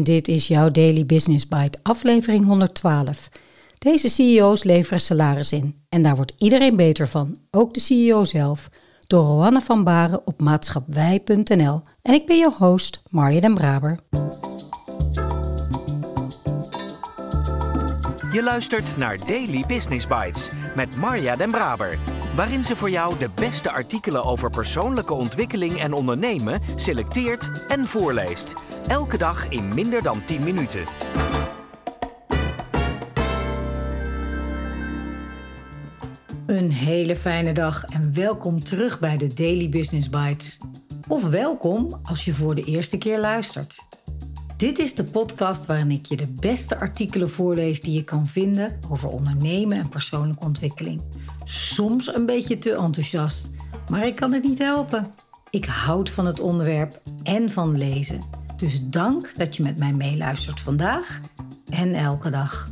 Dit is jouw Daily Business Bite, aflevering 112. Deze CEO's leveren salaris in en daar wordt iedereen beter van, ook de CEO zelf, door Roanne van Baren op maatschappij.nl. En ik ben jouw host, Marja den Braber. Je luistert naar Daily Business Bites met Marja den Braber waarin ze voor jou de beste artikelen over persoonlijke ontwikkeling en ondernemen selecteert en voorleest. Elke dag in minder dan 10 minuten. Een hele fijne dag en welkom terug bij de Daily Business Bites. Of welkom als je voor de eerste keer luistert. Dit is de podcast waarin ik je de beste artikelen voorlees die je kan vinden over ondernemen en persoonlijke ontwikkeling. Soms een beetje te enthousiast, maar ik kan het niet helpen. Ik houd van het onderwerp en van lezen. Dus dank dat je met mij meeluistert vandaag en elke dag.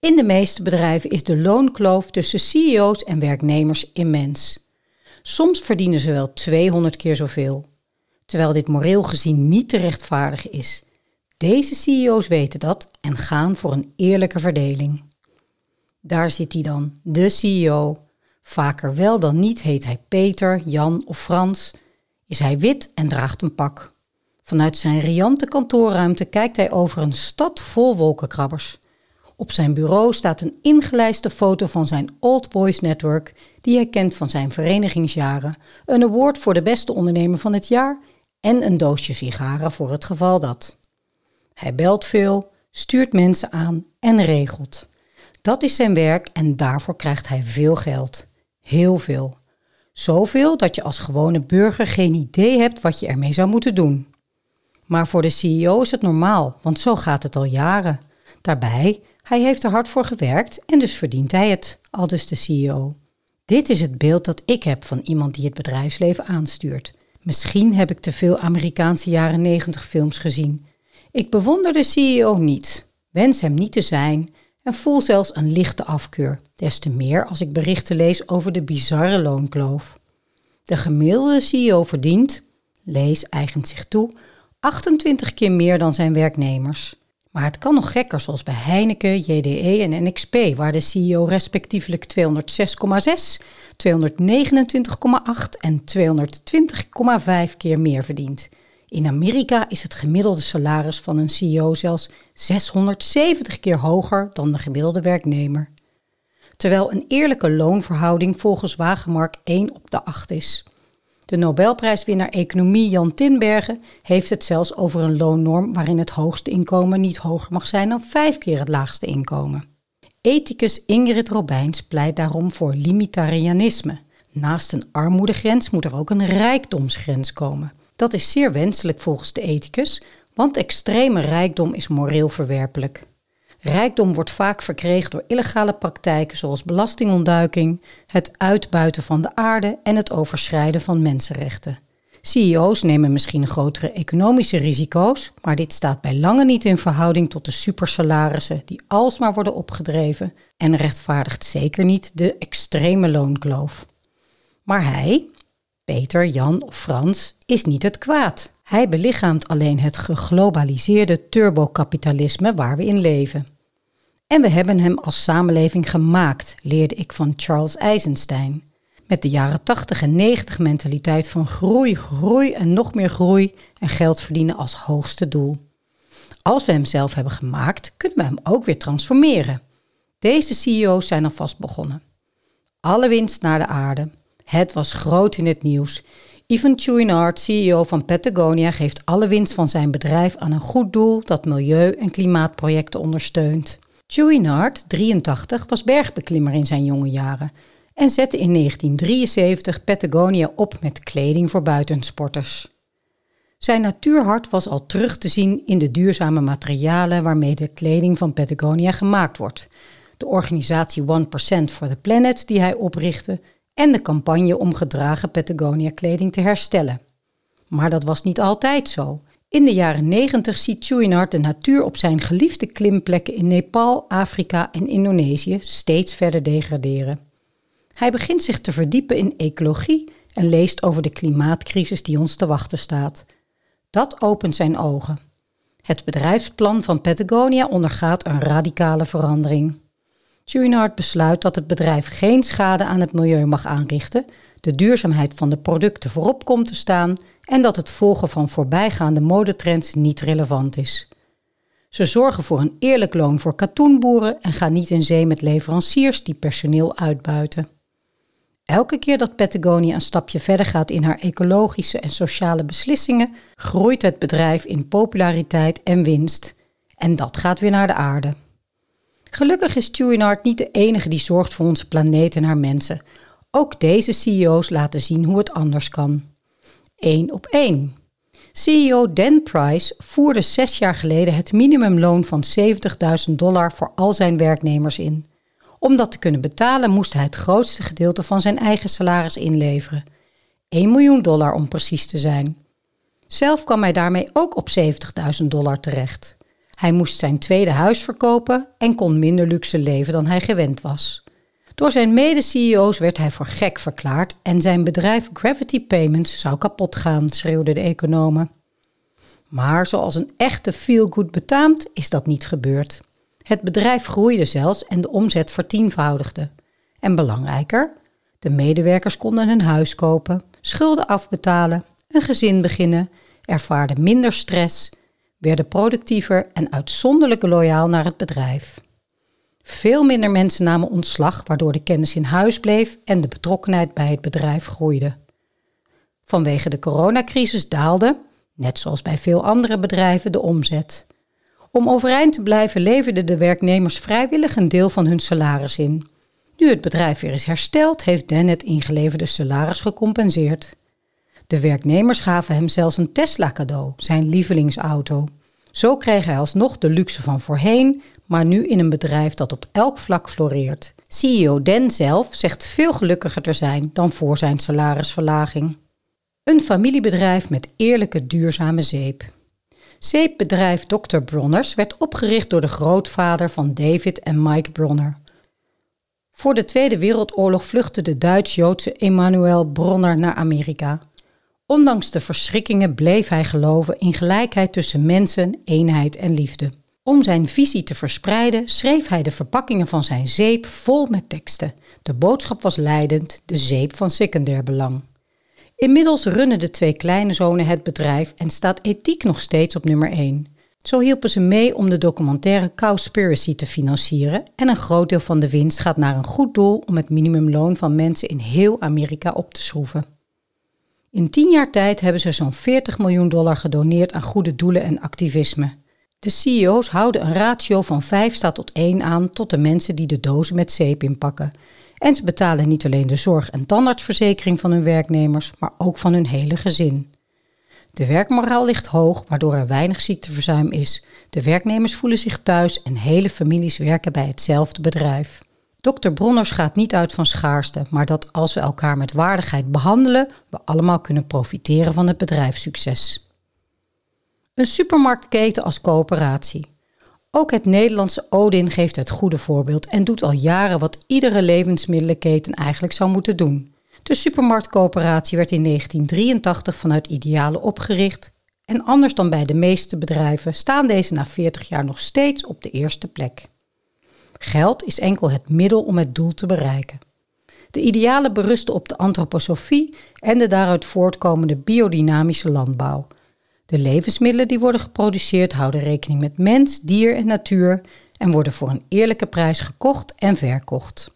In de meeste bedrijven is de loonkloof tussen CEO's en werknemers immens. Soms verdienen ze wel 200 keer zoveel terwijl dit moreel gezien niet te rechtvaardigen is. Deze CEO's weten dat en gaan voor een eerlijke verdeling. Daar zit hij dan, de CEO. Vaker wel dan niet heet hij Peter, Jan of Frans. Is hij wit en draagt een pak. Vanuit zijn riante kantoorruimte kijkt hij over een stad vol wolkenkrabbers. Op zijn bureau staat een ingelijste foto van zijn Old Boys Network, die hij kent van zijn verenigingsjaren, een award voor de beste ondernemer van het jaar en een doosje sigaren voor het geval dat. Hij belt veel, stuurt mensen aan en regelt. Dat is zijn werk en daarvoor krijgt hij veel geld. Heel veel. Zoveel dat je als gewone burger geen idee hebt wat je ermee zou moeten doen. Maar voor de CEO is het normaal, want zo gaat het al jaren. Daarbij, hij heeft er hard voor gewerkt en dus verdient hij het, aldus de CEO. Dit is het beeld dat ik heb van iemand die het bedrijfsleven aanstuurt. Misschien heb ik te veel Amerikaanse jaren 90 films gezien. Ik bewonder de CEO niet, wens hem niet te zijn en voel zelfs een lichte afkeur, des te meer als ik berichten lees over de bizarre loonkloof. De gemiddelde CEO verdient, lees eigent zich toe, 28 keer meer dan zijn werknemers. Maar het kan nog gekker, zoals bij Heineken, JDE en NXP, waar de CEO respectievelijk 206,6, 229,8 en 220,5 keer meer verdient. In Amerika is het gemiddelde salaris van een CEO zelfs 670 keer hoger dan de gemiddelde werknemer. Terwijl een eerlijke loonverhouding volgens Wagemark 1 op de 8 is. De Nobelprijswinnaar Economie Jan Tinbergen heeft het zelfs over een loonnorm waarin het hoogste inkomen niet hoger mag zijn dan vijf keer het laagste inkomen. Ethicus Ingrid Robijns pleit daarom voor limitarianisme. Naast een armoedegrens moet er ook een rijkdomsgrens komen. Dat is zeer wenselijk volgens de ethicus, want extreme rijkdom is moreel verwerpelijk. Rijkdom wordt vaak verkregen door illegale praktijken zoals belastingontduiking, het uitbuiten van de aarde en het overschrijden van mensenrechten. CEO's nemen misschien grotere economische risico's, maar dit staat bij lange niet in verhouding tot de supersalarissen die alsmaar worden opgedreven en rechtvaardigt zeker niet de extreme loonkloof. Maar hij, Peter, Jan of Frans, is niet het kwaad. Hij belichaamt alleen het geglobaliseerde turbokapitalisme waar we in leven. En we hebben hem als samenleving gemaakt, leerde ik van Charles Eisenstein. Met de jaren 80 en 90 mentaliteit van groei, groei en nog meer groei en geld verdienen als hoogste doel. Als we hem zelf hebben gemaakt, kunnen we hem ook weer transformeren. Deze CEO's zijn alvast begonnen. Alle winst naar de aarde. Het was groot in het nieuws. Ivan Chouinard, CEO van Patagonia, geeft alle winst van zijn bedrijf aan een goed doel dat milieu- en klimaatprojecten ondersteunt. Chouinard, 83, was bergbeklimmer in zijn jonge jaren en zette in 1973 Patagonia op met kleding voor buitensporters. Zijn natuurhart was al terug te zien in de duurzame materialen waarmee de kleding van Patagonia gemaakt wordt. De organisatie 1% for the Planet die hij oprichtte en de campagne om gedragen Patagonia kleding te herstellen. Maar dat was niet altijd zo. In de jaren 90 ziet Chouinard de natuur op zijn geliefde klimplekken in Nepal, Afrika en Indonesië steeds verder degraderen. Hij begint zich te verdiepen in ecologie en leest over de klimaatcrisis die ons te wachten staat. Dat opent zijn ogen. Het bedrijfsplan van Patagonia ondergaat een radicale verandering. Chouinard besluit dat het bedrijf geen schade aan het milieu mag aanrichten, de duurzaamheid van de producten voorop komt te staan en dat het volgen van voorbijgaande modetrends niet relevant is. Ze zorgen voor een eerlijk loon voor katoenboeren en gaan niet in zee met leveranciers die personeel uitbuiten. Elke keer dat Patagonia een stapje verder gaat in haar ecologische en sociale beslissingen, groeit het bedrijf in populariteit en winst. En dat gaat weer naar de aarde. Gelukkig is Chouinard niet de enige die zorgt voor onze planeet en haar mensen. Ook deze CEO's laten zien hoe het anders kan. Eén op één. CEO Dan Price voerde zes jaar geleden het minimumloon van 70.000 dollar voor al zijn werknemers in. Om dat te kunnen betalen moest hij het grootste gedeelte van zijn eigen salaris inleveren. 1 miljoen dollar om precies te zijn. Zelf kwam hij daarmee ook op 70.000 dollar terecht. Hij moest zijn tweede huis verkopen en kon minder luxe leven dan hij gewend was. Door zijn mede-CEO's werd hij voor gek verklaard en zijn bedrijf Gravity Payments zou kapot gaan, schreeuwden de economen. Maar zoals een echte feel-good betaamt, is dat niet gebeurd. Het bedrijf groeide zelfs en de omzet vertienvoudigde. En belangrijker, de medewerkers konden een huis kopen, schulden afbetalen, een gezin beginnen, ervaarden minder stress, werden productiever en uitzonderlijk loyaal naar het bedrijf. Veel minder mensen namen ontslag, waardoor de kennis in huis bleef en de betrokkenheid bij het bedrijf groeide. Vanwege de coronacrisis daalde, net zoals bij veel andere bedrijven, de omzet. Om overeind te blijven leverden de werknemers vrijwillig een deel van hun salaris in. Nu het bedrijf weer is hersteld, heeft Dan het ingeleverde salaris gecompenseerd. De werknemers gaven hem zelfs een Tesla cadeau, zijn lievelingsauto. Zo kreeg hij alsnog de luxe van voorheen, maar nu in een bedrijf dat op elk vlak floreert. CEO Dan zelf zegt veel gelukkiger te zijn dan voor zijn salarisverlaging. Een familiebedrijf met eerlijke duurzame zeep. Zeepbedrijf Dr. Bronners werd opgericht door de grootvader van David en Mike Bronner. Voor de Tweede Wereldoorlog vluchtte de Duits-Joodse Emanuel Bronner naar Amerika. Ondanks de verschrikkingen bleef hij geloven in gelijkheid tussen mensen, eenheid en liefde. Om zijn visie te verspreiden schreef hij de verpakkingen van zijn zeep vol met teksten. De boodschap was leidend, de zeep van secundair belang. Inmiddels runnen de twee kleine zonen het bedrijf en staat ethiek nog steeds op nummer 1. Zo hielpen ze mee om de documentaire Cowspiracy te financieren en een groot deel van de winst gaat naar een goed doel om het minimumloon van mensen in heel Amerika op te schroeven. In tien jaar tijd hebben ze zo'n 40 miljoen dollar gedoneerd aan goede doelen en activisme. De CEO's houden een ratio van 5 staat tot 1 aan tot de mensen die de dozen met zeep inpakken. En ze betalen niet alleen de zorg- en tandartsverzekering van hun werknemers, maar ook van hun hele gezin. De werkmoraal ligt hoog, waardoor er weinig ziekteverzuim is. De werknemers voelen zich thuis en hele families werken bij hetzelfde bedrijf. Dr. Bronners gaat niet uit van schaarste, maar dat als we elkaar met waardigheid behandelen, we allemaal kunnen profiteren van het bedrijfssucces. Een supermarktketen als coöperatie. Ook het Nederlandse Odin geeft het goede voorbeeld en doet al jaren wat iedere levensmiddelenketen eigenlijk zou moeten doen. De supermarktcoöperatie werd in 1983 vanuit idealen opgericht en anders dan bij de meeste bedrijven staan deze na 40 jaar nog steeds op de eerste plek. Geld is enkel het middel om het doel te bereiken. De idealen berusten op de antroposofie en de daaruit voortkomende biodynamische landbouw. De levensmiddelen die worden geproduceerd houden rekening met mens, dier en natuur en worden voor een eerlijke prijs gekocht en verkocht.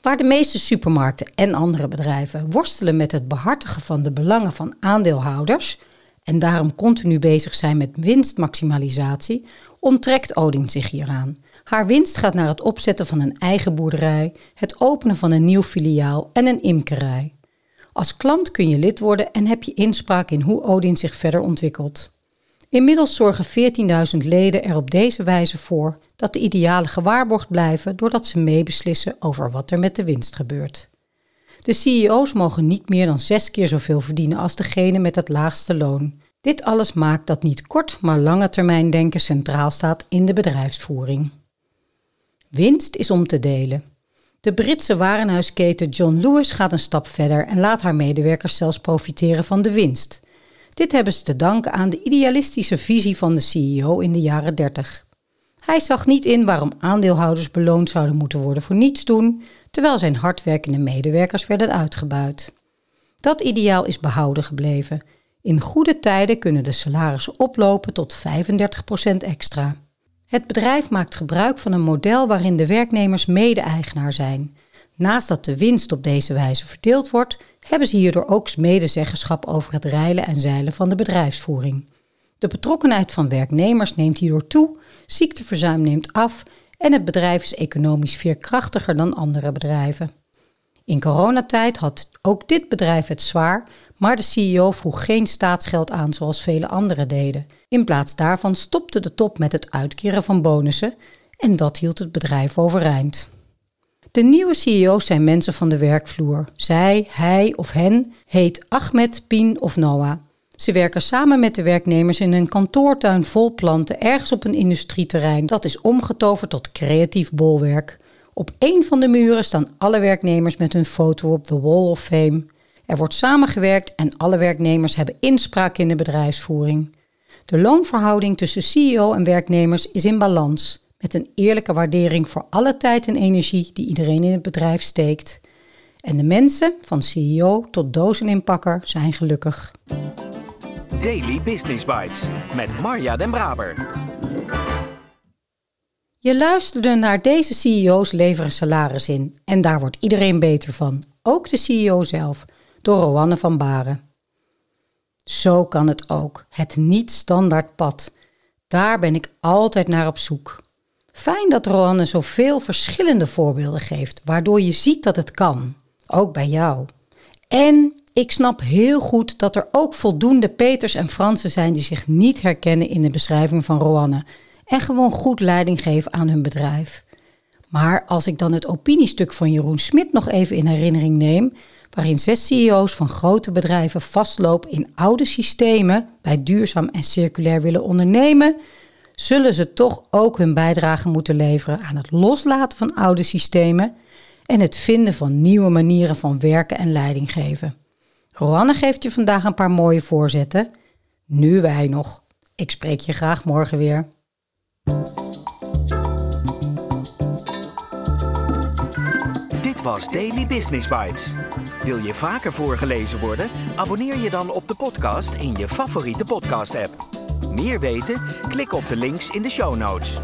Waar de meeste supermarkten en andere bedrijven worstelen met het behartigen van de belangen van aandeelhouders en daarom continu bezig zijn met winstmaximalisatie, onttrekt Odin zich hieraan. Haar winst gaat naar het opzetten van een eigen boerderij, het openen van een nieuw filiaal en een imkerij. Als klant kun je lid worden en heb je inspraak in hoe Odin zich verder ontwikkelt. Inmiddels zorgen 14.000 leden er op deze wijze voor dat de idealen gewaarborgd blijven doordat ze meebeslissen over wat er met de winst gebeurt. De CEO's mogen niet meer dan zes keer zoveel verdienen als degene met het laagste loon. Dit alles maakt dat niet kort, maar lange termijn denken centraal staat in de bedrijfsvoering. Winst is om te delen. De Britse warenhuisketen John Lewis gaat een stap verder en laat haar medewerkers zelfs profiteren van de winst. Dit hebben ze te danken aan de idealistische visie van de CEO in de jaren 30. Hij zag niet in waarom aandeelhouders beloond zouden moeten worden voor niets doen, terwijl zijn hardwerkende medewerkers werden uitgebuit. Dat ideaal is behouden gebleven. In goede tijden kunnen de salarissen oplopen tot 35% extra. Het bedrijf maakt gebruik van een model waarin de werknemers mede-eigenaar zijn. Naast dat de winst op deze wijze verdeeld wordt, hebben ze hierdoor ook medezeggenschap over het reilen en zeilen van de bedrijfsvoering. De betrokkenheid van werknemers neemt hierdoor toe, ziekteverzuim neemt af en het bedrijf is economisch veerkrachtiger dan andere bedrijven. In coronatijd had ook dit bedrijf het zwaar, maar de CEO vroeg geen staatsgeld aan zoals vele anderen deden. In plaats daarvan stopte de top met het uitkeren van bonussen en dat hield het bedrijf overeind. De nieuwe CEO's zijn mensen van de werkvloer. Zij, hij of hen heet Ahmed, Pien of Noah. Ze werken samen met de werknemers in een kantoortuin vol planten ergens op een industrieterrein. Dat is omgetoverd tot creatief bolwerk. Op één van de muren staan alle werknemers met hun foto op de Wall of Fame. Er wordt samengewerkt en alle werknemers hebben inspraak in de bedrijfsvoering. De loonverhouding tussen CEO en werknemers is in balans, met een eerlijke waardering voor alle tijd en energie die iedereen in het bedrijf steekt. En de mensen, van CEO tot dozeninpakker, zijn gelukkig. Daily Business Bites met Marja Den Braber. Je luisterde naar deze CEO's leveren salaris in en daar wordt iedereen beter van, ook de CEO zelf, door Roanne van Baren. Zo kan het ook, het niet-standaard pad. Daar ben ik altijd naar op zoek. Fijn dat Roanne zoveel verschillende voorbeelden geeft, waardoor je ziet dat het kan, ook bij jou. En ik snap heel goed dat er ook voldoende Peters en Fransen zijn die zich niet herkennen in de beschrijving van Roanne en gewoon goed leiding geven aan hun bedrijf. Maar als ik dan het opiniestuk van Jeroen Smit nog even in herinnering neem, waarin zes CEO's van grote bedrijven vastlopen in oude systemen bij duurzaam en circulair willen ondernemen, zullen ze toch ook hun bijdrage moeten leveren aan het loslaten van oude systemen en het vinden van nieuwe manieren van werken en leiding geven. Roanne geeft je vandaag een paar mooie voorzetten. Nu wij nog. Ik spreek je graag morgen weer. Dit was Daily Business Bites. Wil je vaker voorgelezen worden? Abonneer je dan op de podcast in je favoriete podcast-app. Meer weten? Klik op de links in de show notes.